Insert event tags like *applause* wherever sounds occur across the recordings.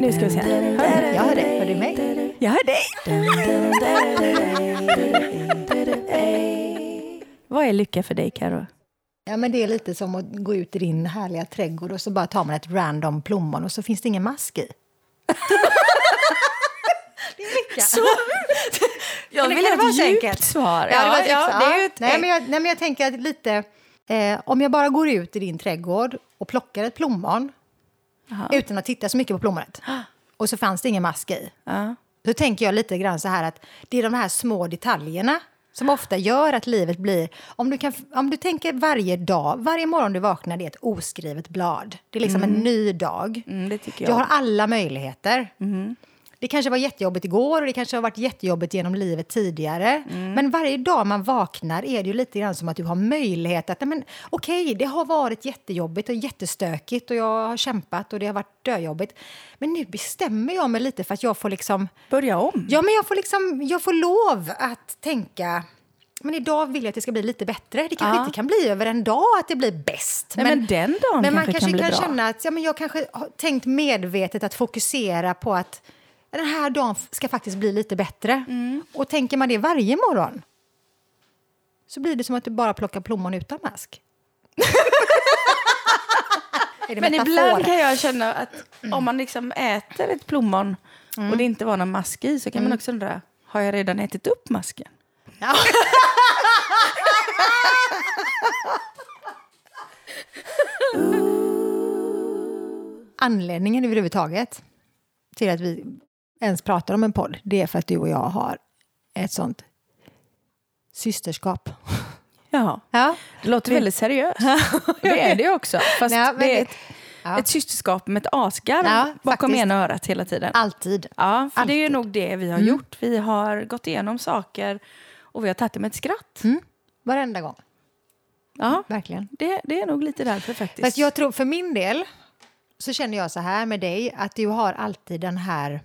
Nu ska vi se. Hör du? Jag hör dig. Hör du mig? Jag hör dig. Vad är lycka för dig, Karo? Ja, men det är lite som att gå ut i din härliga trädgård och så bara tar man ett random plommon och så finns det ingen mask i lycka. Så, jag vill ha ett djupt enkelt. svar. Ja, det, var ja, det är ett, nej, men jag, nej, men jag tänker att lite... Eh, om jag bara går ut i din trädgård och plockar ett plommon utan att titta så mycket på plommonet *gasps* och så fanns det ingen mask i. ja. Då tänker jag lite grann så här att det är de här små detaljerna som ofta gör att livet blir... Om du, kan, om du tänker varje dag, varje morgon du vaknar, det är ett oskrivet blad. Det är liksom en ny dag. Mm, Du jag. har alla möjligheter. Det kanske var jättejobbigt igår och det kanske har varit jättejobbigt genom livet tidigare. Men varje dag man vaknar är det ju lite grann som att du har möjlighet att... nej, men Okej, det har varit jättejobbigt och jättestökigt och jag har kämpat och det har varit döjobbigt. Men nu bestämmer jag mig lite för att jag får liksom... Börja om. Ja, men jag får, liksom, jag får lov att tänka... Men idag vill jag att det ska bli lite bättre. Det kanske Ja. inte kan bli över en dag att det blir bäst. Nej, men den dagen men man kanske kanske kan kan, känna att ja, men jag kanske har tänkt medvetet att fokusera på att den här dagen ska faktiskt bli lite bättre. Mm. Och tänker man det varje morgon så blir det som att du bara plockar plommon utan mask. Men ibland kan jag känna att om man liksom äter ett plommon och det inte var någon mask i så kan man också undra, har jag redan ätit upp masken? Ja. *laughs* Anledningen överhuvudtaget till att vi ens pratar om en podd, det är för att du och jag har ett sånt systerskap. *laughs* Ja. Ja, Det låter väldigt seriöst. *laughs* Det är det också. Fast Ja, det är ett, Ja. ett systerskap med ett asgarv Ja, bakom faktiskt. ena örat hela tiden. alltid. Ja, för det är ju Alltid. nog det vi har gjort. Vi har gått igenom saker och vi har tagit det med ett skratt. Varenda gång, Ja, verkligen. det, det är nog lite därför faktiskt. Fast jag tror, för min del, så känner jag så här med dig, att du har alltid den här...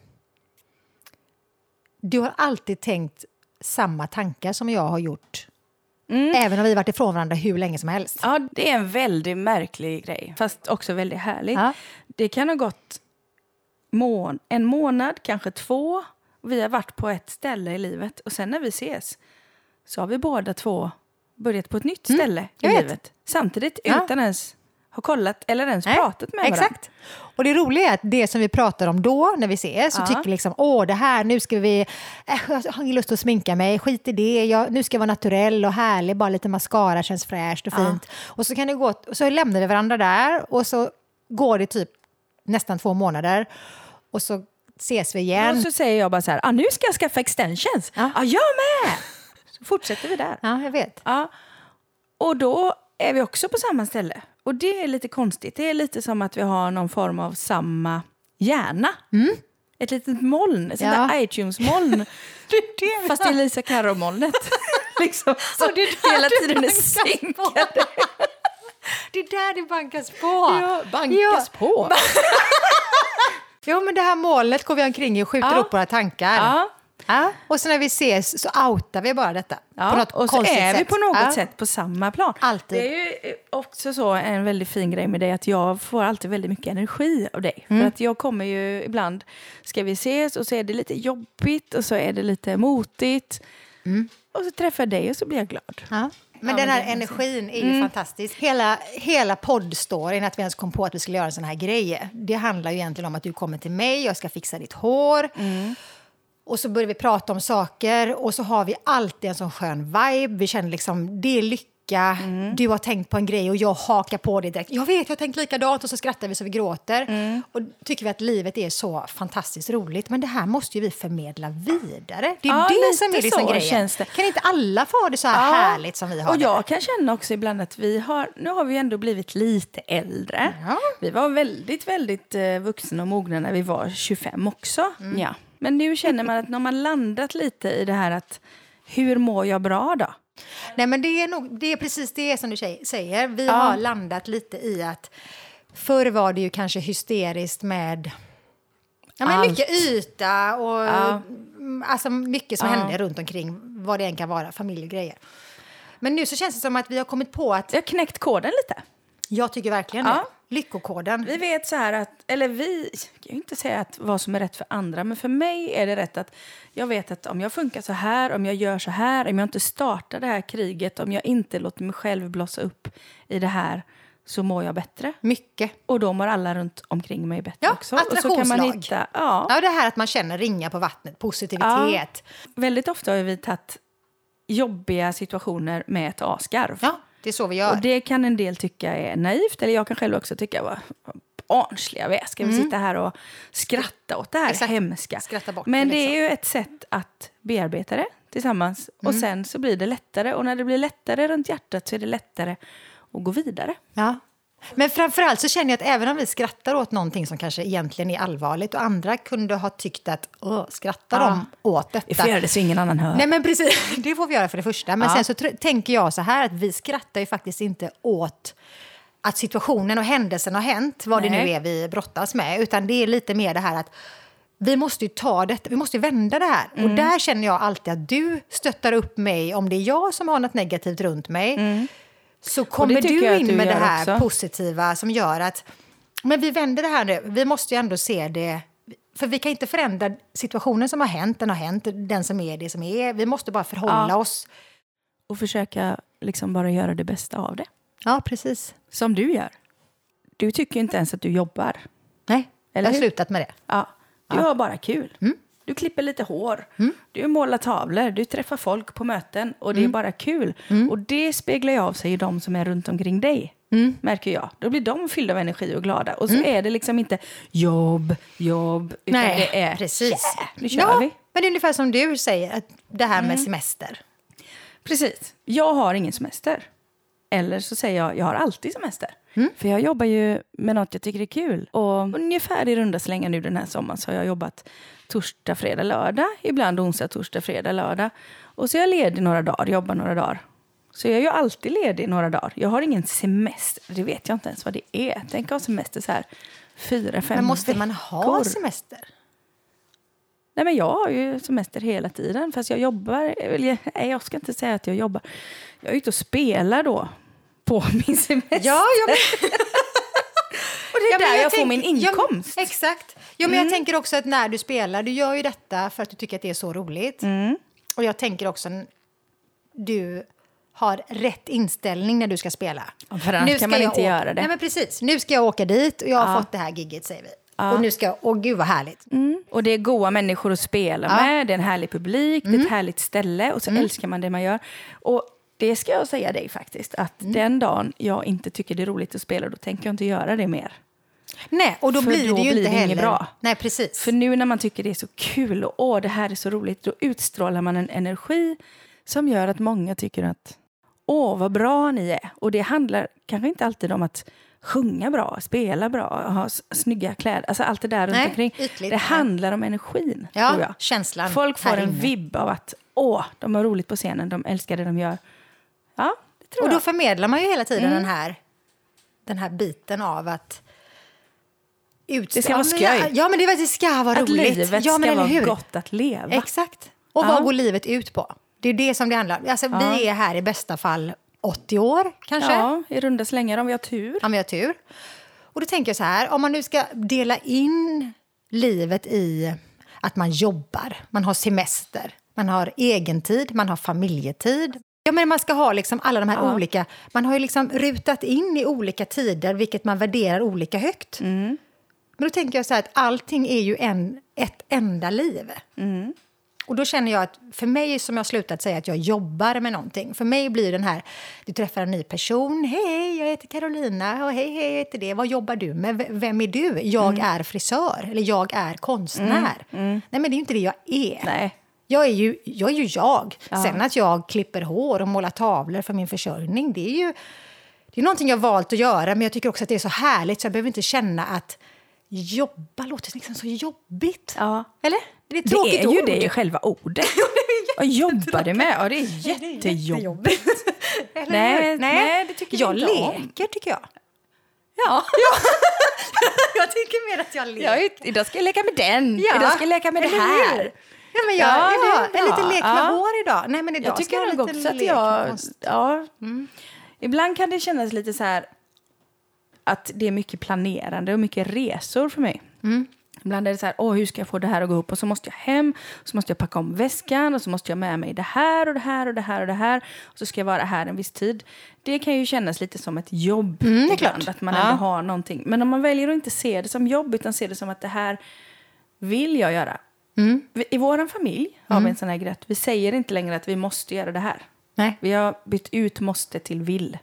Du har alltid tänkt samma tankar som jag har gjort. Även om vi varit ifrån varandra hur länge som helst. Ja, det är en väldigt märklig grej, fast också väldigt härlig. Ja. Det kan ha gått mån en månad, kanske två. Vi har varit på ett ställe i livet och sen när vi ses så har vi båda två börjat på ett nytt ställe i Mm. vet. livet. Samtidigt Ja. utan ens ha kollat eller ens Nej, pratat med varandra. Exakt. Och det roliga är att det som vi pratar om då, när vi ses, så Ja. tycker vi liksom, åh det här, nu ska vi, äh, jag har ingen lust att sminka mig, skit i det, jag, nu ska jag vara naturell och härlig, bara lite mascara känns fräscht och Ja. fint. Och så kan det gå, så lämnar vi varandra där och så går det typ nästan två månader och så ses vi igen. Och så säger jag bara så här, ah, nu ska jag skaffa extensions. Ja. Ja. jag med! Så fortsätter vi där. Ja, jag vet. Ja. Och då är vi också på samma ställe. Och det är lite konstigt. Det är lite som att vi har någon form av samma hjärna. Ett litet moln, ett sånt Ja. där iTunes-moln. *laughs* Fast det är Lisa Karo-molnet. *laughs* liksom, så det är där hela tiden är synkade. Det är där det bankas på. Ja, bankas på. *laughs* Jo, men det här molnet går vi omkring i och skjuter Ja. upp våra tankar. Ja. Ja, och så när vi ses så outar vi bara detta. på Ja, något och så är vi sätt. på något Ja. sätt på samma plan. Alltid. Det är ju eh, också så en väldigt fin grej med dig att jag får alltid väldigt mycket energi av dig. Mm. För att jag kommer ju ibland, ska vi ses och så är det lite jobbigt och så är det lite motigt. Mm. Och så träffar jag dig och så blir jag glad. Ja. Men den här energin är ju fantastisk. Hela, hela poddstoryn, att vi ens kom på att vi skulle göra en sån här grej, det handlar ju egentligen om att du kommer till mig, jag ska fixa ditt hår. Och så börjar vi prata om saker och så har vi alltid en sån skön vibe. Vi känner liksom, det är lycka. Du har tänkt på en grej och jag hakar på det direkt. Jag vet, jag har tänkt likadant och så skrattar vi så vi gråter. Och tycker vi att livet är så fantastiskt roligt. Men det här måste ju vi förmedla vidare. Det är Ja, det som är liksom grejen. känns det. Kan inte alla få ha det så här Ja. härligt som vi har Och det? jag kan känna också ibland att vi har, nu har vi ändå blivit lite äldre. Ja. Vi var väldigt, väldigt eh, vuxna och mogna när vi var 25 också. Mm. Ja. Men nu känner man att när man landat lite i det här att hur mår jag bra då? Nej, men det är, nog, det är precis det som du säger. Vi Ja. har landat lite i att förr var det ju kanske hysteriskt med ja, men Allt. mycket yta och Ja. alltså mycket som Ja. hände runt omkring, vad det än kan vara, familj och grejer. Men nu så känns det som att vi har kommit på att... Jag har knäckt koden lite. Jag tycker verkligen Ja. det. Lyckokoden. Vi vet så här att, eller vi, jag kan ju inte säga att vad som är rätt för andra, men för mig är det rätt att jag vet att om jag funkar så här, om jag gör så här, om jag inte startar det här kriget, om jag inte låter mig själv blossa upp i det här, så mår jag bättre. Mycket. Och då mår alla runt omkring mig bättre Ja, också. Och så kan man attraktionslag. hitta, ja, Ja, det här att man känner ringa på vattnet, positivitet. Väldigt ofta har vi tagit jobbiga situationer med ett asgarv. Ja, det är så vi gör. Och det kan en del tycka är naivt, eller jag kan själv också tycka vad barnsliga vi är. Ska vi sitta här och skratta åt det här Mm. Exakt. hemska? Skratta bort Men det, det liksom. är ju ett sätt att bearbeta det tillsammans. Mm. Och sen så blir det lättare. Och när det blir lättare runt hjärtat så är det lättare att gå vidare. Ja. Men framförallt så känner jag att även om vi skrattar åt någonting som kanske egentligen är allvarligt och andra kunde ha tyckt att Åh, skrattar Ja. de åt Vi detta? får göra det så ingen annan hör. Nej men precis, *laughs* det får vi göra för det första. Men Ja. sen så tänker jag så här att vi skrattar ju faktiskt inte åt att situationen och händelsen har hänt, vad det Nej. nu är vi brottas med, utan det är lite mer det här att vi måste ju ta detta, vi måste ju vända det här. Mm. Och där känner jag alltid att du stöttar upp mig om det är jag som har något negativt runt mig. Så kommer Mm. du in du med det här också. positiva som gör att men vi vänder det här nu. Vi måste ju ändå se det. För vi kan inte förändra situationen som har hänt. Den har hänt, den som är det som är. Vi måste bara förhålla Ja. oss. Och försöka liksom bara göra det bästa av det. Ja, precis. Som du gör. Du tycker inte ens att du jobbar. Nej, Eller jag har hur? slutat med det. Ja, du har bara kul. Du klipper lite hår, du målar tavlor, du träffar folk på möten och det är bara kul. Och det speglar ju av sig i de som är runt omkring dig. Märker jag. Då blir de fyllda av energi och glada. Och så är det liksom inte jobb, jobb, utan det är precis. "Yeah, nu kör ja, vi. Men det är ungefär som du säger, att det här med semester. Precis. Jag har ingen semester. Eller så säger jag, jag har alltid semester. Mm. För jag jobbar ju med något jag tycker är kul. Och ungefär i runda slängar nu den här sommaren så har jag jobbat torsdag, fredag, lördag. Ibland onsdag, torsdag, fredag, lördag. Och så är jag ledig några dagar, jobbar några dagar. Så jag är ju alltid ledig några dagar. Jag har ingen semester. Det vet jag inte ens vad det är. Tänk att ha semester så här fyra, fem Men måste veckor. man ha semester? Nej, men jag har ju semester hela tiden. Fast jag jobbar... Nej, jag ska inte säga att jag jobbar. Jag är ute och spelar då på *laughs* min semester. Ja, ja, men, och det är ja, där jag, får tänker- min ja, men- inkomst. exakt. Ja, men Jag tänker också att när du spelar, du gör ju detta för att du tycker att det är så roligt. Och jag tänker också att du har rätt inställning när du ska spela. Ja, för annars Nu kan ska man jag inte åka- göra det. Nej, men precis. Nu ska jag åka dit och jag har Ja. fått det här gigget, säger vi. Och nu ska jag... Åh, gud vad härligt. Mm. Och det är goa människor att spela Ja. med. Det är en härlig publik, det är ett härligt ställe och så älskar man det man gör. Och det ska jag säga dig faktiskt, att den dagen jag inte tycker det är roligt att spela, då tänker jag inte göra det mer. Nej, och då För blir då det ju blir inte det heller... bra. Nej, precis. För nu när man tycker det är så kul och åh, det här är så roligt, då utstrålar man en energi som gör att många tycker att åh, vad bra ni är. Och det handlar kanske inte alltid om att sjunga bra, spela bra, ha snygga kläder, alltså allt det där runt Nej, omkring. ytligt, det handlar om energin, Ja, tror jag. känslan Folk får en vibb av att åh, de har roligt på scenen, de älskar det de gör. Ja, det tror Och då jag. förmedlar man ju hela tiden Mm. den, här, den här biten av att... Utstå- Det ska vara Ja, men- skoj. Ja, men det, ska vara Att roligt. livet ja, men ska vara hur? gott att leva. Exakt. Och Ja. vad går livet ut på? Det är det som det handlar om. Alltså, Vi är här i bästa fall 80 år, kanske. Ja, i runda slängar om vi har tur. om vi har tur. Och då tänker jag så här, om man nu ska dela in livet i att man jobbar, man har semester, man har egentid, man har familjetid. Ja, men man ska ha liksom alla de här Ja. olika... Man har ju liksom rutat in i olika tider, vilket man värderar olika högt. Mm. Men då tänker jag så här att allting är ju en, ett enda liv. Mm. Och då känner jag att för mig som jag slutat säga att jag jobbar med någonting. För mig blir den här, du träffar en ny person. Hej, jag heter Carolina. Och hej, hej, jag heter det. Vad jobbar du med? Vem är du? Jag Mm. är frisör. Eller jag är konstnär. Nej, men det är ju inte det jag är. Nej. Jag är ju jag. Är ju jag. Ja. Sen att jag klipper hår och målar tavlor för min försörjning, det är ju det är någonting jag valt att göra. Men jag tycker också att det är så härligt så jag behöver inte känna att jobba låter liksom så jobbigt. Ja. Eller? Det är Det är ju ord. det själva ordet. *laughs* Vad jobbar du med? Ja, det är *laughs* jättejobbigt. Eller Nej, hur? nej, det tycker jag inte om. leker, tycker jag. Ja. *laughs* jag tycker mer att jag leker. ja, idag ska jag leka med den, Ja, idag ska jag leka med det eller här. hur? Ja, men jag, Ja, är en liten lek med Ja. hår idag. Nej, men idag Jag tycker nog också lite att jag... Ja. Mm. Ibland kan det kännas lite så här att det är mycket planerande och mycket resor för mig. Mm. Ibland är det så här, åh, hur ska jag få det här att gå ihop? Och så måste jag hem, så måste jag packa om väskan och så måste jag med mig det här och det här och det här och det här. Och så ska jag vara här en viss tid. Det kan ju kännas lite som ett jobb Mm, det är klart. att man Ja. ändå har någonting. Men om man väljer att inte se det som jobb utan se det som att det här vill jag göra. Mm. I vår familj har vi en sån här grej vi säger inte längre att vi måste göra det här. Nej. Vi har bytt ut måste till vill.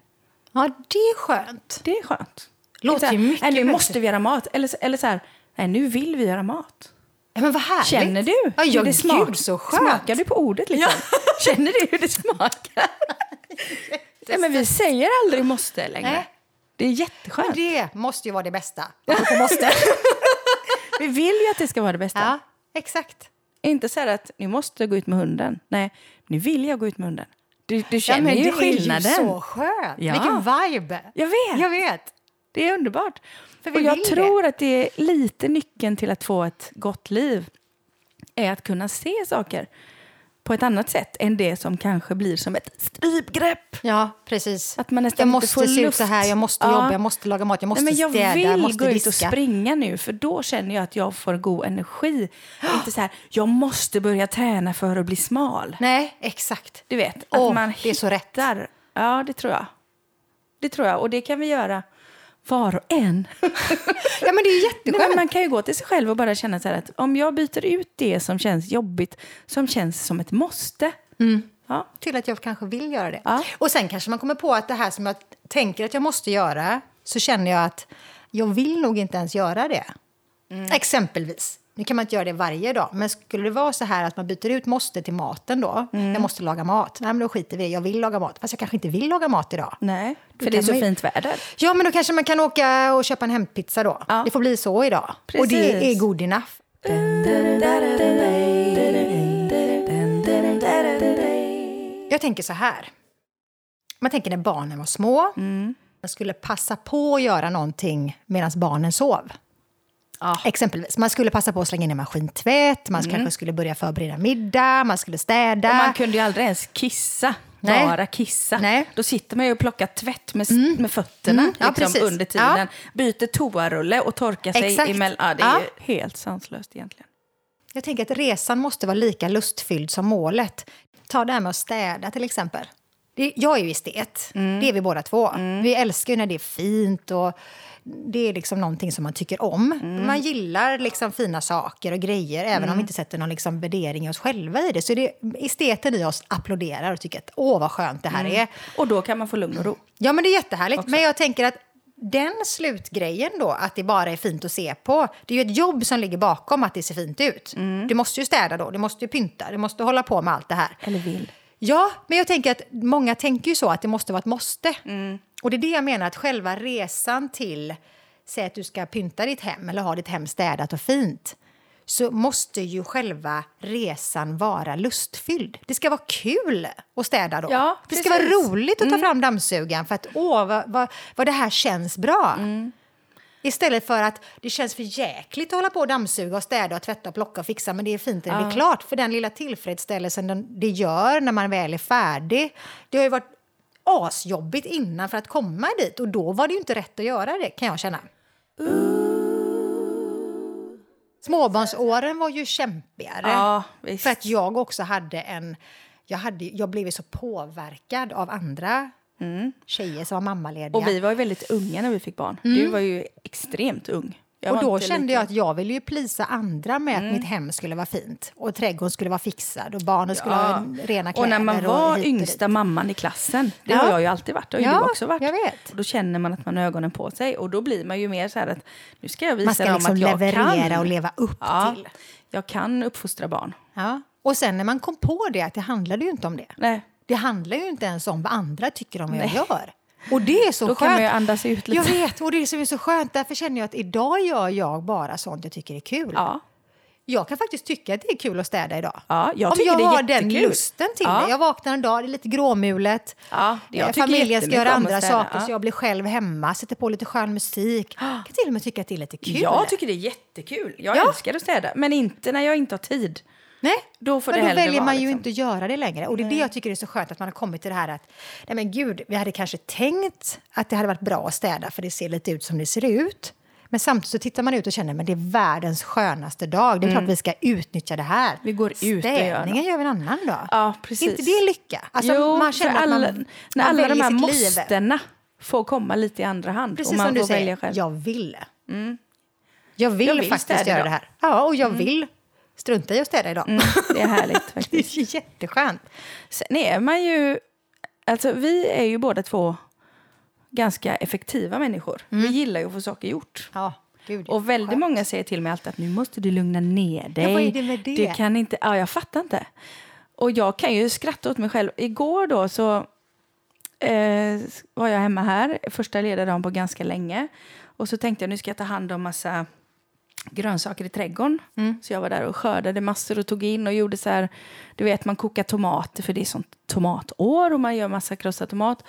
Ja, det är skönt. Det är skönt. Låter är här, mycket Nej, nu bättre." måste vi göra mat. Eller, eller så här, nej, nu vill vi göra mat. Ja, men vad härligt. Känner du Ja, hur ja det smak- gud så skönt. Smakar du på ordet liksom? *laughs* Känner du hur det smakar? *laughs* nej, men vi säger aldrig måste längre. Nej. Det är jätteskönt. Men det måste ju vara det bästa. Måste. *laughs* Vi vill ju att det ska vara det bästa. ja, exakt. Inte så här att nu måste jag gå ut med hunden. Nej, nu vill jag gå ut med hunden. Du, du Ja, känner men ju det skillnaden. är ju så skönt. Ja. Vilken vibe. Jag vet. Jag vet. Det är underbart. För och jag tror att det är lite nyckeln till att få ett gott liv. Är att kunna se saker på ett annat sätt än det som kanske blir som ett strypgrepp. Ja, precis. Att man nästan jag måste får se ut så här, jag måste Ja. jobba, jag måste laga mat, jag måste Nej, men jag städa, vill jag måste gå ut och diska. springa nu för då känner jag att jag får god energi. *gasps* Inte så här, jag måste börja träna för att bli smal. Nej, exakt. Du vet, att man det är så rätt. hittar. Ja, det tror jag. Det tror jag. Och det kan vi göra var och en. *laughs* Ja, men det är Nej, jätteskönt. man kan ju gå till sig själv och bara känna så här att om jag byter ut det som känns jobbigt, som känns som ett måste. Ja, Till att jag kanske vill göra det. Ja. Och sen kanske man kommer på att det här som jag tänker att jag måste göra, så känner jag att jag vill nog inte ens göra det. Mm. Exempelvis. Nu kan man inte göra det varje dag, men skulle det vara så här att man byter ut måste till maten då, Mm. jag måste laga mat, nej men då skiter vi jag vill laga mat, fast jag kanske inte vill laga mat idag. nej, Då för det är så ju- fint väder. Ja, men då kanske man kan åka och köpa en hämtpizza då. Ja. Det får bli så idag. Och Precis. det är good enough. Jag tänker så här. Man tänker när barnen var små. Mm. Man skulle passa på att göra någonting medan barnen sov. Ja. Exempelvis, man skulle passa på att slänga in en maskintvätt, man kanske skulle börja förbereda middag, man skulle städa. Mm. Och man kunde ju aldrig ens kissa. Nej. Bara kissa. Nej. Då sitter man ju och plockar tvätt med, med fötterna Mm. Ja, liksom, under tiden. Ja. Byter toarulle och torkar sig Exakt. emellan. Ja, det är Ja. ju helt sanslöst egentligen. Jag tänker att resan måste vara lika lustfylld som målet. Ta det här med att städa till exempel. Jag är ju estet, Mm. det är vi båda två. Vi älskar ju när det är fint och det är liksom någonting som man tycker om. Mm. Man gillar liksom fina saker och grejer, även om vi inte sätter någon liksom värdering i oss själva i det. Så det, esteten i oss applåderar och tycker att åh vad skönt det här Mm. är. Och då kan man få lugn och ro. Ja, men det är jättehärligt. Men jag tänker att den slutgrejen då, att det bara är fint att se på, det är ju ett jobb som ligger bakom att det ser fint ut. Du måste ju städa då, du måste ju pynta, du måste hålla på med allt det här. Eller vill. Ja, men jag tänker att många tänker ju så att det måste vara ett måste. Och det är det jag menar, att själva resan till, säg att du ska pynta ditt hem eller ha ditt hem städat och fint, så måste ju själva resan vara lustfylld. Det ska vara kul att städa då. Ja, det ska vara roligt att ta fram dammsugaren för att åh, vad, vad, vad det här känns bra. Istället för att det känns för jäkligt att hålla på och dammsuga och städa och tvätta och plocka och fixa men det är fint när det blir klart. För den lilla tillfredsställelsen den, det gör när man väl är färdig. Det har ju varit asjobbigt innan för att komma dit och då var det ju inte rätt att göra det kan jag känna. Småbarnsåren var ju kämpigare. Ja. För att jag också hade en... Jag, hade, jag blev så påverkad av andra tjejer som var mammalediga. Mm. Och vi var ju väldigt unga när vi fick barn. Du var ju extremt ung. Jag och då kände lika- jag att jag ville ju plisa andra med Mm. att mitt hem skulle vara fint. Och trädgården skulle vara fixad och barnen skulle ha rena kläder. Och när man var hit och yngsta dit. mamman i klassen, det Ja. har jag ju alltid varit, och Ja, du också varit. jag vet. Och då känner man att man har ögonen på sig och då blir man ju mer så här att nu ska jag visa Man ska dem liksom att jag leverera kan. och leva upp ja, till. Jag kan uppfostra barn. Ja. Och sen när man kom på det, att det handlade ju inte om det. Nej, Det handlar ju inte ens om vad andra tycker om vad jag gör. Och det är så då skönt. kan man ju andas ut lite. Jag vet, och det är som är så skönt. Därför känner jag att idag gör jag bara sånt jag tycker är kul. Ja. Jag kan faktiskt tycka att det är kul att städa idag. Ja, jag Om jag har den lusten till Ja. det. Jag vaknar en dag, det är lite gråmulet. Ja, jag Eh, Familjen ska göra andra saker ja. så jag blir själv hemma, sätter på lite skön musik. Jag kan till och med tycka att det är lite kul. Jag tycker det är jättekul. Jag Ja. älskar att städa, men inte när jag inte har tid. Nej, Då får men det då väljer vara, man ju liksom. inte att göra det längre. Och det är det jag tycker är så skönt att man har kommit till det här att nej men gud, vi hade kanske tänkt att det hade varit bra att städa för det ser lite ut som det ser ut. Men samtidigt så tittar man ut och känner men det är världens skönaste dag. Det är klart vi ska utnyttja det här. Mm. Vi går ut och gör Städningen gör vi en annan dag. Ja, precis. inte det lycka? Alltså, jo, man känner alla, att man, när man alla de här liv. måstena får komma lite i andra hand. Precis och man som du får välja säger, själv. jag vill. Jag vill, Jag vill faktiskt städa göra det här. Ja, och jag vill strunta i att städa idag. Mm, det är härligt *laughs* Det faktiskt. är jätteskönt. Sen är man ju... Alltså vi är ju båda två ganska effektiva människor. Vi gillar ju att få saker gjort. Ja, gud, ja. Och väldigt Skönt. många säger till mig alltid att nu måste du lugna ner dig. vad är det med det? Du kan inte... Ja, jag fattar inte. Och jag kan ju skratta åt mig själv. Igår då så eh, var jag hemma här, första ledardagen på ganska länge. Och så tänkte jag nu ska jag ta hand om massa grönsaker i trädgården. Så jag var där och skördade massor och tog in och gjorde så här, du vet man kokar tomater för det är sånt tomatår och man gör massa krossad tomat.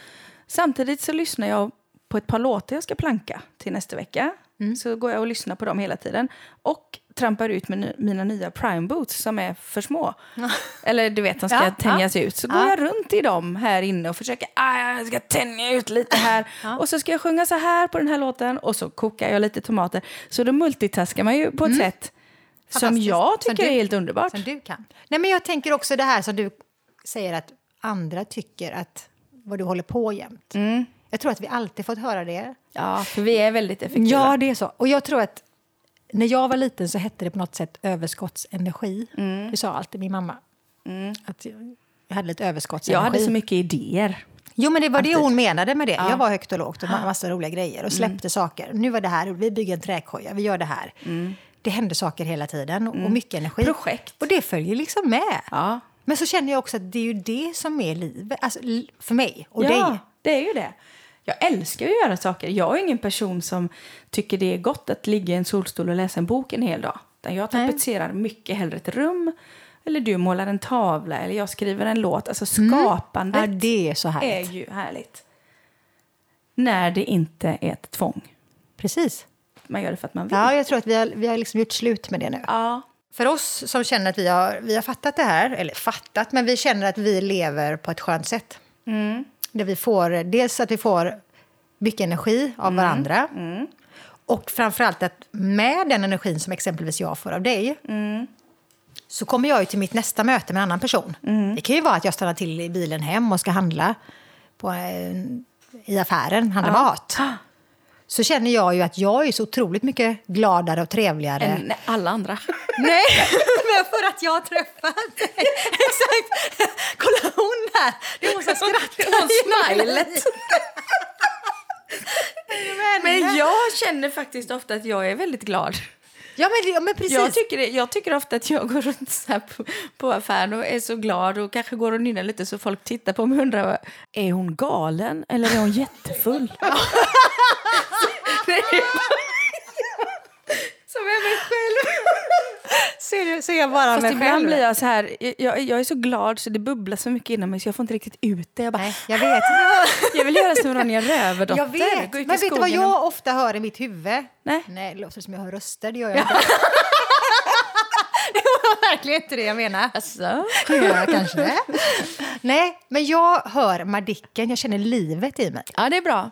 Samtidigt så lyssnar jag på ett par låtar jag ska planka till nästa vecka. Så går jag och lyssnar på dem hela tiden. Och trampar ut med mina nya prime boots som är för små. Eller du vet, de ska Ja, tänjas ut. Så Ja. går jag runt i dem här inne och försöker, ah, jag ska tänja ut lite här. Och så ska jag sjunga så här på den här låten och så kokar jag lite tomater. Så då multitaskar man ju på ett sätt som jag Som tycker du- är helt underbart. Som du kan. Nej, men jag tänker också det här som du säger att andra tycker att vad du håller på jämt. Mm. Jag tror att vi alltid fått höra det. Ja, för vi är väldigt effektiva. Ja, det är så. Och jag tror att när jag var liten så hette det på något sätt överskottsenergi. Mm. Det sa alltid min mamma. Att jag hade lite överskottsenergi. jag hade så mycket idéer. Jo, men det var det Alltid. hon menade med det. Jag var högt och lågt och ma- massa roliga grejer och släppte saker. Nu var det här, vi bygger en träkoja, vi gör det här. Det hände saker hela tiden och, och mycket energi. Projekt. Och det följer liksom med. Ja. Men så känner jag också att det är ju det som är livet, alltså, för mig och ja, dig. det är ju det. Jag älskar att göra saker. Jag är ingen person som tycker det är gott att ligga i en solstol och läsa en bok en hel dag. Utan jag Nej. tapetserar mycket hellre ett rum, eller du målar en tavla, eller jag skriver en låt. Alltså skapandet Ja, det är så är ju härligt. När det inte är ett tvång. Precis. Man gör det för att man vill. Ja, jag tror att vi har, vi har liksom gjort slut med det nu. Ja. För oss som känner att vi har, vi har fattat det här, eller fattat, men vi känner att vi lever på ett skönt sätt. Där vi får, dels att vi får mycket energi av varandra. Och framförallt att med den energin som exempelvis jag får av dig så kommer jag ju till mitt nästa möte med en annan person. Det kan ju vara att jag stannar till i bilen hem och ska handla på, en- i affären, handla mat. Så känner jag ju att jag är så otroligt mycket gladare och trevligare. Än alla andra. *laughs* Nej, men för att jag har träffat dig. *laughs* Exakt. Kolla hon där. Det är hon som skrattar. Hon smilet. Men jag känner faktiskt ofta att jag är väldigt glad. Ja, men, men precis. Jag tycker, jag tycker ofta att jag går runt så här på, på affären och är så glad och kanske går och nynnar lite så folk tittar på mig och undrar är hon galen eller är hon jättefull? *laughs* *laughs* Som är mig själv. ser, du, ser jag bara Fast mig ibland själv. blir jag så här, jag, jag är så glad så det bubblar så mycket inom mig så jag får inte riktigt ut det. Jag, bara, Nej, jag vet. jag vill göra som Ronja Rövardotter. Jag vet. Men vet du vad skogen och- jag ofta hör i mitt huvud? Nej. Nej, det låter som jag hör röster. Det gör jag inte. *laughs* det var verkligen inte det jag menar. Alltså. Jag kanske. Nej, men jag hör Madicken. Jag känner livet i mig. Ja, det är bra.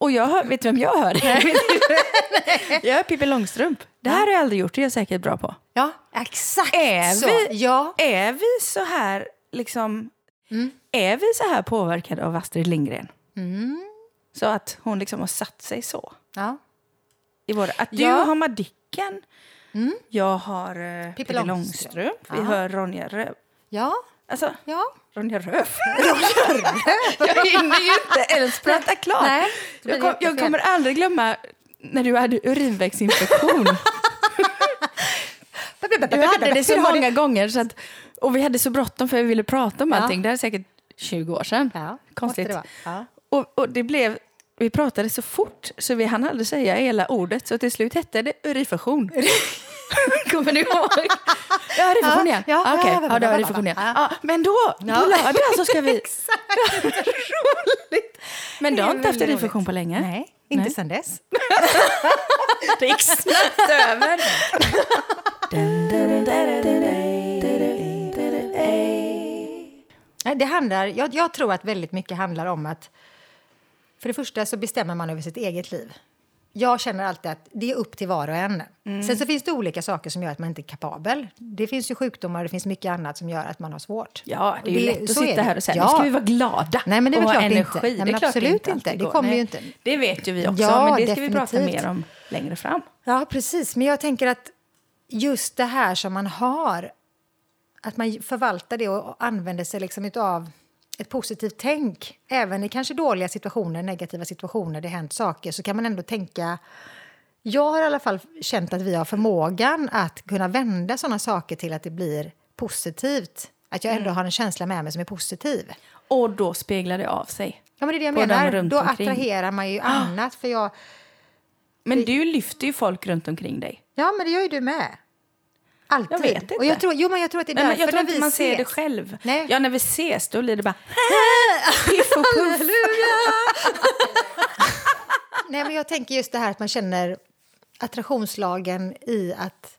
Och jag hör, vet du vem jag hör? *laughs* jag hör Pippi Långstrump. Det här har jag aldrig gjort, det är jag säkert bra på. Ja, exakt Är så. vi, Ja. är vi så här, liksom, är vi så här påverkade av Astrid Lindgren? Så att hon liksom har satt sig så. ja. I våra, att du Ja. har Madicken, jag har uh, Pippi Långstrump. Långstrump, vi hör Ronja Röv. Ja. Alltså, Ja. Ronja Röv. *laughs* jag hinner ju inte ens prata klart. Nej, jag, kom, jag kommer aldrig glömma när du hade urinvägsinfektion. *laughs* Du hade det så många gånger så att, och vi hade så bråttom för vi ville prata om Ja. allting. Det här är säkert 20 år sedan. Ja, Konstigt. det vara. Och, och det blev, vi pratade så fort så vi hann aldrig säga hela ordet så till slut hette det urinfektion. *laughs* Kommer ni ihåg? Ja, reflektion igen. Ja, ah, okay. ja, det var reflektion. Ja, men då, på lördag så ska vi... Exakt, roligt. Men du har inte haft en reflektion på länge? Nej, inte Nej. sen dess. det gick snabbt över. Det handlar, jag, jag tror att väldigt mycket handlar om att för det första så bestämmer man över sitt eget liv. Jag känner alltid att det är upp till var och en. Mm. Sen så finns det olika saker som gör att man inte är kapabel. Det finns ju sjukdomar och det finns mycket annat som gör att man har svårt. Ja, det är ju lätt att sitta det. här och säga Ja. nu ska vi vara glada Nej, men det är och ha energi. inte. Nej, det är absolut inte. alltid Det kommer ju Nej, inte. Det vet ju vi också, Ja, men det ska vi prata mer om längre fram. Ja, precis. Men jag tänker att just det här som man har, att man förvaltar det och använder sig liksom av ett positivt tänk. Även i kanske dåliga situationer, negativa situationer, det hänt saker, så kan man ändå tänka... Jag har i alla fall känt att vi har förmågan att kunna vända såna saker till att det blir positivt. Att jag ändå Mm. har en känsla med mig som är positiv. Och då speglar det av sig. Ja, men det är det jag menar. Då omkring. attraherar man ju annat. För jag, Men du lyfter ju folk runt omkring dig. ja, men det gör ju du med. Alltid. Jag vet inte. Och jag tror, jo, men jag tror att det är Nej, därför jag tror när vi man ser det ses- själv. Nej. Ja, när vi ses då blir det bara *laughs* piff och puff. *laughs* Nej, men jag tänker just det här att man känner attraktionslagen i att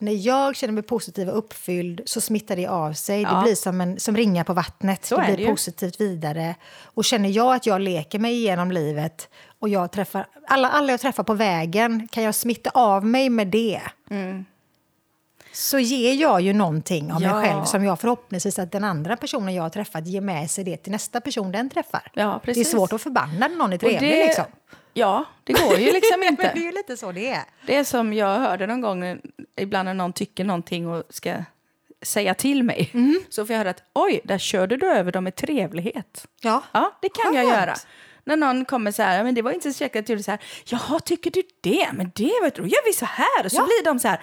när jag känner mig positiv och uppfylld så smittar det av sig. Ja. Det blir som, en, som ringar på vattnet. Så det blir det positivt vidare. Och känner jag att jag leker mig igenom livet och jag träffar, alla, alla jag träffar på vägen kan jag smitta av mig med det. Så ger jag ju någonting av Ja. mig själv som jag förhoppningsvis att den andra personen jag har träffat ger med sig det till nästa person den träffar. Ja, det är svårt att förbanna när någon är trevlig. det, liksom. Ja, det går ju liksom *laughs* Men det är inte. ju lite så det är. Det är som jag hörde någon gång, ibland när någon tycker någonting och ska säga till mig, Mm. så får jag höra att oj, där körde du över dem med trevlighet. Ja. Ja, det kan jag Skönt. göra. När någon kommer så här, men det var inte så du gjorde så här, jaha, tycker du det? Men det du, då gör vi så här. Och så Ja. blir de så här,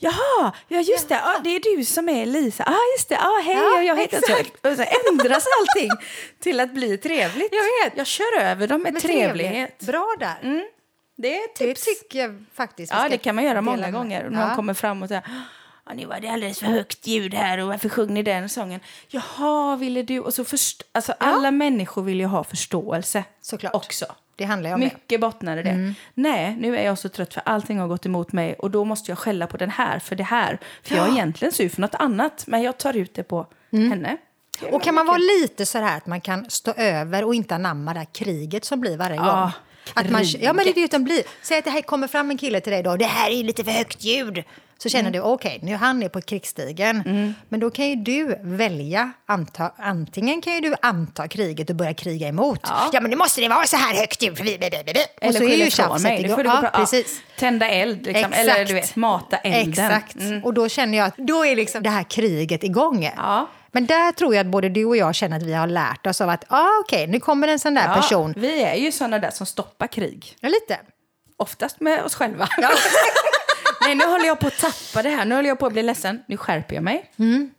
jaha, ja just det, ja, det är du som är Lisa, ja ah, just det, ja hej, Ja, jag heter exakt. Och så ändras allting till att bli trevligt. Jag vet. Jag kör över dem med, Med trevlighet. Bra där. Det är ett Det tips. tycker jag faktiskt Ja, det kan man göra många med. gånger. Någon Ja. kommer fram och säger Ja, nu var det alldeles för högt ljud här och varför sjöng ni den sången? Jaha, ville du? Och så först... Alltså, Alla människor vill ju ha förståelse Såklart. också. Det handlar om det. Mycket bottnar i det. Nej, nu är jag så trött för allting har gått emot mig och då måste jag skälla på den här för det här. För jag är egentligen sur för något annat, men jag tar ut det på henne. Det är Och kan man vara lite så här att man kan stå över och inte anamma det här kriget som blir varje Ja, gång? Att man, ja, men det är det utan blir. Säg att det här kommer fram en kille till dig då, det här är ju lite för högt ljud. Så känner Mm. du, okej, nu han är på krigsstigen. Men då kan ju du välja, anta, antingen kan ju du anta kriget och börja kriga emot. Ja, men nu måste det vara så här högt ljud. Eller så är ju ifrån tjafset igång. gå ja, ja, precis. Tända eld, liksom. eller du vet, mata elden. Exakt. Och då känner jag att då är liksom det här kriget igång. Ja. Men där tror jag att både du och jag känner att vi har lärt oss av att ah, okej, nu kommer en sån där Ja, person. Vi är ju såna där som stoppar krig. Ja, lite. Oftast med oss själva. *laughs* Nej, nu håller jag på att tappa det här. Nu håller jag på att bli ledsen. Nu skärper jag mig.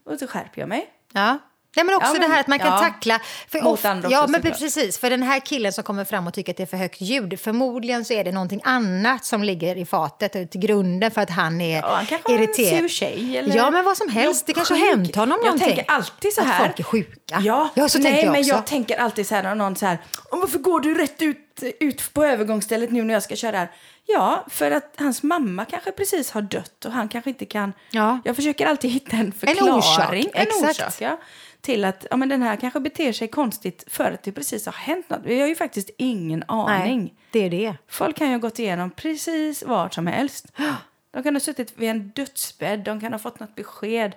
Och så skärper jag mig. Ja. Nej, men också Ja, men- det här att man kan ja. tackla... För Mot andra ja, också, men såklart. precis. För den här killen som kommer fram och tycker att det är för högt ljud, förmodligen så är det någonting annat som ligger i fatet till grunden för att han är Ja, han kanske en irriterad. sur tjej. Eller Ja, men vad som helst. Det kanske har hänt honom Jag någonting. tänker alltid så Att här. folk är sjuka. Ja, Ja, så nej, tänker jag men också. jag tänker alltid så här när någon så här, "Åh, varför går du rätt ut, ut på övergångsstället nu när jag ska köra här? Ja, för att hans mamma kanske precis har dött och han kanske inte kan... Ja. Jag försöker alltid hitta en förklaring. orsak, En exakt. orsak, ja. Till att ja, men den här kanske beter sig konstigt för att det precis har hänt något. Vi har ju faktiskt ingen aning. Nej, det är det. Folk kan ju ha gått igenom precis vad som helst. De kan ha suttit vid en dödsbädd, de kan ha fått något besked.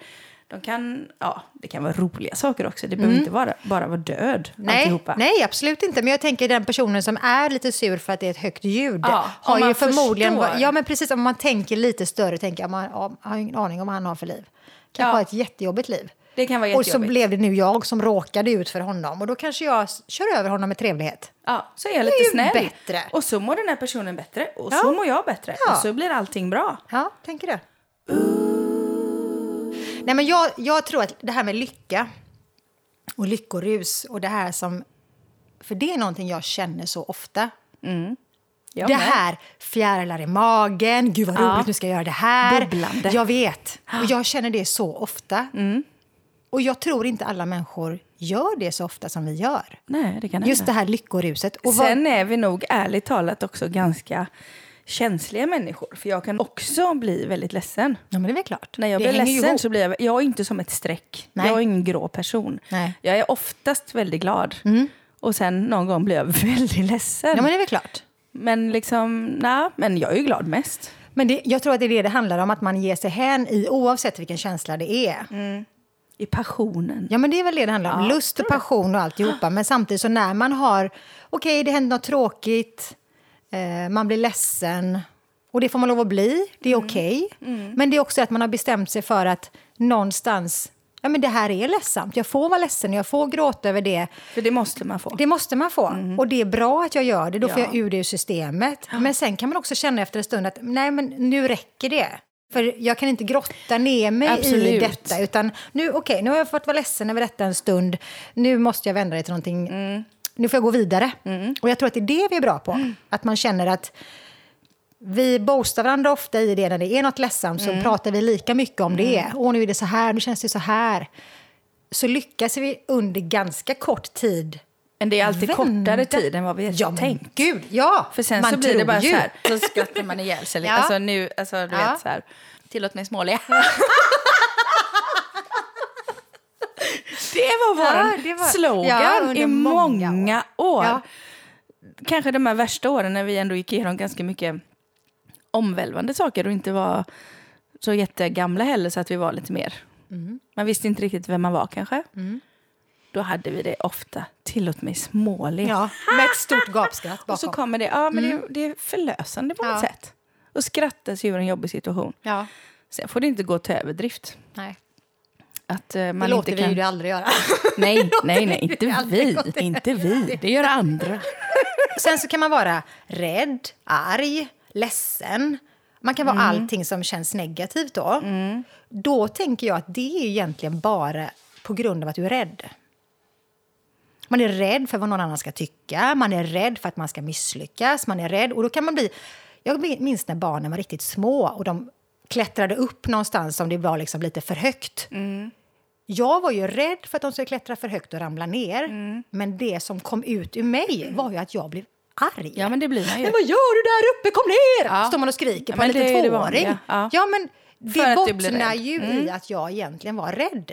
De kan, ja, det kan vara roliga saker också. Det behöver inte vara, bara vara död. Nej, alltihopa. nej, absolut inte. Men jag tänker den personen som är lite sur för att det är ett högt ljud Ja, har ju förmodligen... förstår. Ja, men precis. Om man tänker lite större, tänker jag, man ja, har ingen aning om vad han har för liv. Kanske Ja. har ett jättejobbigt liv. Det kan vara Och så blev det nu jag som råkade ut för honom. Och då kanske jag kör över honom med trevlighet. Ja, så är jag lite snäll. bättre. Och så mår den här personen bättre. Och Ja. så mår jag bättre. Ja. Och så blir allting bra. Ja, tänker det. Nej, men jag, jag tror att det här med lycka och lyckorus och det här som... För det är någonting jag känner så ofta. Jag det med. här fjärilar i magen, gud vad roligt, Ja. nu ska jag göra det här. Bubblande. Jag vet, och jag känner det så ofta. Mm. Och jag tror inte alla människor gör det så ofta som vi gör. Nej, det kan Just hända. det här lyckoruset. Och vad, Sen är vi nog ärligt talat också ganska känsliga människor. För jag kan också bli väldigt ledsen. Ja, men det är väl klart. När jag det blir ledsen ihop. så blir jag... Jag är inte som ett streck. Nej. Jag är ingen grå person. Nej. Mm. Jag är oftast väldigt glad. Och sen någon gång blir jag *laughs* väldigt ledsen. Ja, men det är väl klart. Men liksom, nej, men jag är ju glad mest. Men det, jag tror att det är det det handlar om, att man ger sig hän i oavsett vilken känsla det är. I passionen. Ja, men det är väl det det handlar om. Ja, Lust och passion och alltihopa. Men samtidigt så när man har, okej, det händer något tråkigt, eh, man blir ledsen, och det får man lov att bli, det är okej. Men det är också att man har bestämt sig för att någonstans, ja men det här är ledsamt, jag får vara ledsen, jag får gråta över det. För det måste man få. Det måste man få. Och det är bra att jag gör det, då får Ja. jag ur det ur systemet. Men sen kan man också känna efter en stund att nej men nu räcker det. För jag kan inte grotta ner mig i Absolut. detta. Utan nu, okej, nu har jag fått vara ledsen över detta en stund. Nu måste jag vända det till någonting. Nu får jag gå vidare. Och jag tror att det är det vi är bra på. Att man känner att vi boostar varandra ofta i det när det är något ledsamt. Så pratar vi lika mycket om det. Åh, nu är det så här, nu känns det så här. Så lyckas vi under ganska kort tid Men det är alltid Vända. kortare tid än vad vi Ja, tänkt. gud, ja! För sen Man så blir det bara ju. så här, så skrattar man ihjäl sig lite. Ja. Alltså nu, alltså du Ja. vet så här, tillåt mig småle. det var vår Ja, var- slogan i många, många år. Ja. Kanske de här värsta åren när vi ändå gick igenom ganska mycket omvälvande saker och inte var så jättegamla heller så att vi var lite mer... Mm. Man visste inte riktigt vem man var kanske. Då hade vi det ofta, tillåt mig småle. Ja, med ett stort gapskratt bakom. *laughs* Och så kommer det, ja men det, det är förlösande på Ja. något sätt. Och skratta sig ur en jobbig situation. Ja, Sen får det inte gå till överdrift. nej. Att eh, man Det låter inte vi kan... ju aldrig göra. *laughs* *laughs* Nej, nej, nej, inte vi. Inte vi. Det gör andra. Sen så kan man vara rädd, arg, ledsen. Man kan vara Mm. allting som känns negativt då. Då tänker jag att det är egentligen bara på grund av att du är rädd. Man är rädd för vad någon annan ska tycka, man är rädd för att man ska misslyckas, man är rädd. Och då kan man bli... Jag minns när barnen var riktigt små och de klättrade upp någonstans om det var liksom lite för högt. Jag var ju rädd för att de skulle klättra för högt och ramla ner. Men det som kom ut ur mig var ju att jag blev arg. Ja, men det blir man ju. Men vad gör du där uppe? Kom ner! Ja. Står man och skriker Ja, på en det är liten det tvååring. vanliga. Ja. Ja. men För det blir bottnar ju i att jag egentligen var rädd.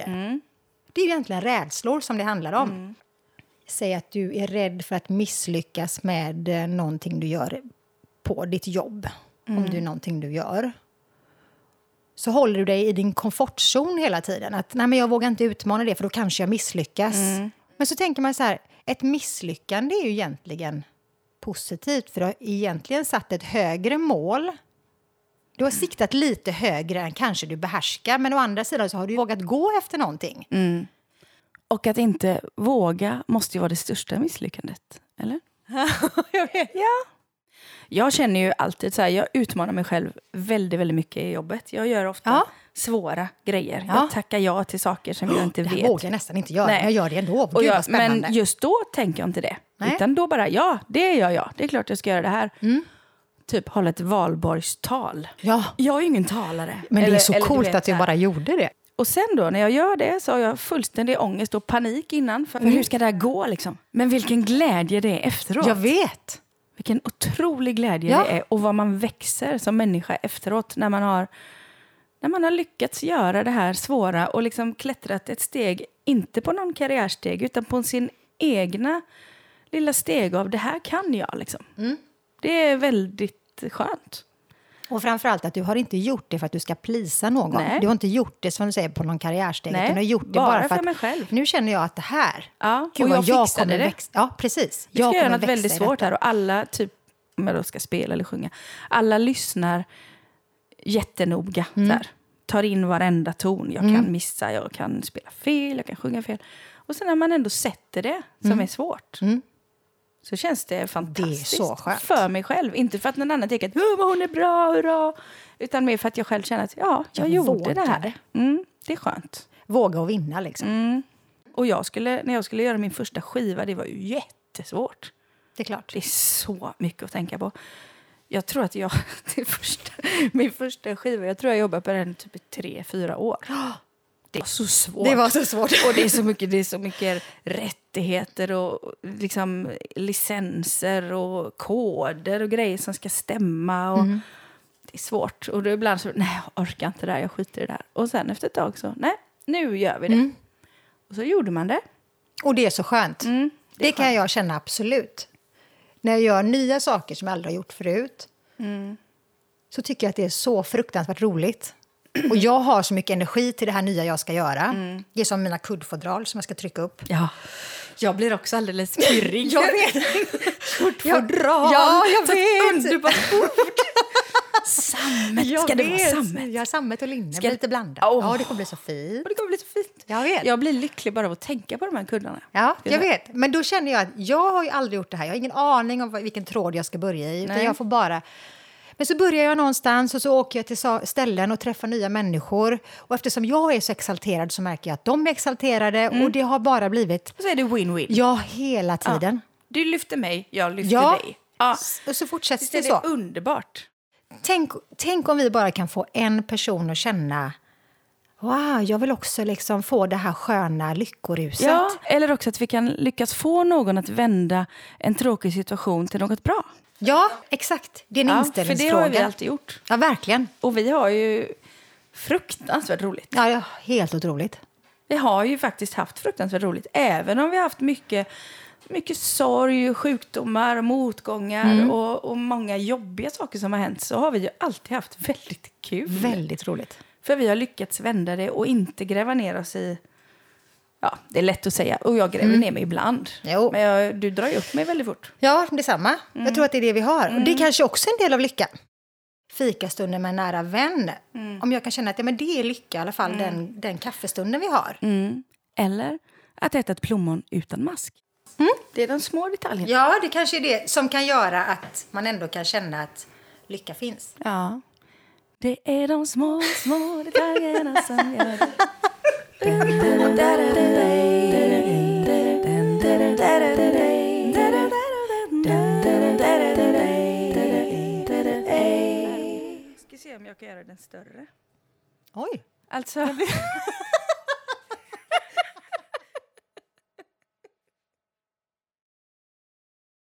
Det är ju egentligen rädslor som det handlar om. Säg att du är rädd för att misslyckas med eh, någonting du gör på ditt jobb. Om det är någonting du gör. Så håller du dig i din komfortzon hela tiden. Att nej, men jag vågar inte utmana det för då kanske jag misslyckas. Men så tänker man så här, ett misslyckande är ju egentligen positivt för du har egentligen satt ett högre mål. Du har siktat lite högre än kanske du behärskar men å andra sidan så har du vågat gå efter någonting. Och att inte våga måste ju vara det största misslyckandet. Eller? *laughs* jag vet. Ja. Jag känner ju alltid så här, jag utmanar mig själv väldigt, väldigt mycket i jobbet. Jag gör ofta Ja. svåra grejer. Ja. Jag tackar ja till saker som jag inte *gasps* Det vet. vågar jag nästan inte göra, Nej. men jag gör det ändå. Gud Och jag, vad spännande. men just då tänker jag inte det. Nej. Utan då bara, ja, det gör jag. Det är klart jag ska göra det här. Mm. Typ hålla ett valborgstal. Ja, Jag är ju ingen talare. men det Eller- är så eller coolt vet att du bara gjorde det. Och sen då, när jag gör det så har jag fullständig ångest och panik innan. För Mm. hur ska det här gå liksom? Men vilken glädje det är efteråt. Jag vet. Vilken otrolig glädje Ja. det är och vad man växer som människa efteråt när man har, när man har lyckats göra det här svåra och liksom klättrat ett steg, inte på någon karriärsteg utan på sin egna lilla steg av det här kan jag. Liksom. Mm. Det är väldigt skönt. Och framförallt att du har inte gjort det för att du ska plisa någon. Nej. Du har inte gjort det som du säger på någon karriärsteg. Nej, du har gjort det bara bara, för för att mig själv. nu känner jag att det här, Ja, gud och jag jag fixade det. växa. Ja, precis. Vi ska jag göra något väldigt svårt här och alla, typ, om jag då ska spela eller sjunga, alla lyssnar jättenoga. Mm. Här. Tar in varenda ton. Jag kan missa, jag kan spela fel, jag kan sjunga fel. Och sen när man ändå sätter det, som är svårt, så känns det fantastiskt. Skönt. För mig själv. Inte för att någon annan tycker att "Åh, vad hon är bra, hurra. Utan mer för att jag själv känner att ja, jag, Jag gjorde det här. Mm, det är skönt. Våga och vinna liksom. Mm. Och jag skulle, när jag skulle göra min första skiva, det var ju jättesvårt. Det är klart. Det är så mycket att tänka på. Jag tror att jag, *laughs* det första, min första skiva, jag tror jag jobbade på den typ i tre, fyra år. *gasps* Det var så svårt. Det var så svårt. Och det är så mycket, det är så mycket rättigheter och liksom licenser och koder och grejer som ska stämma. Och Mm. Det är svårt. Och då ibland så, nej jag orkar inte det där, jag skiter i det där. Och sen efter ett tag så, nej nu gör vi det. Mm. Och så gjorde man det. Och det är så skönt. Mm, det det är kan jag känna absolut. När jag gör nya saker som jag aldrig har gjort förut Mm. så tycker jag att det är så fruktansvärt roligt. Och jag har så mycket energi till det här nya jag ska göra. Mm. Det är som mina kuddfodral som jag ska trycka upp. Ja. Jag blir också alldeles pirrig. *laughs* Jag vet! Fodral. Ja, jag Så vet. Underbart ord. Sammet. Jag Ska det vara sammet? Ja, sammet och linne. Ska-. Lite blandat. Åh. Ja, det kommer bli så fint. Det kommer bli så fint. Jag vet. Jag blir lycklig bara av att tänka på de här kuddarna. Ja, jag vet. Men då känner jag att jag har ju aldrig gjort det här. Jag har ingen aning om vilken tråd jag ska börja i. Nej. jag får bara... Men så börjar jag någonstans och så åker jag till ställen och träffar nya människor. Och eftersom jag är så exalterad så märker jag att de är exalterade Mm. och det har bara blivit, Och så är det win-win. ja, hela tiden. Du lyfter mig, jag lyfter Ja. dig. Ja. Och så fortsätter Visst det är så. det underbart? Tänk, tänk om vi bara kan få en person att känna Wow, jag vill också liksom få det här sköna lyckoruset. Ja, eller också att vi kan lyckas få någon att vända en tråkig situation till något bra. Ja, exakt. Det är en Ja, för det inställningsfråga. har vi alltid gjort. Ja, verkligen. Och vi har ju fruktansvärt roligt. Ja, ja, helt otroligt. Vi har ju faktiskt haft fruktansvärt roligt. Även om vi har haft mycket, mycket sorg, sjukdomar, motgångar och, och många jobbiga saker som har hänt så har vi ju alltid haft väldigt kul. Väldigt roligt. För vi har lyckats vända det och inte gräva ner oss i... Ja, det är lätt att säga. Och jag gräver ner mig ibland. Jo. Men jag, du drar ju upp mig väldigt fort. Ja, detsamma. Jag tror att det är det vi har. Och det är kanske också en del av lyckan. Fikastunden med en nära vän. Om jag kan känna att ja, men det är lycka, i alla fall den, den kaffestunden vi har. Mm. Eller att äta ett plommon utan mask. Det är de små detaljerna. Ja, det kanske är det som kan göra att man ändå kan känna att lycka finns. Ja. Det är de små, små detaljerna som gör det. *laughs* Ska se om jag kan göra den större. Oj! Alltså... *laughs*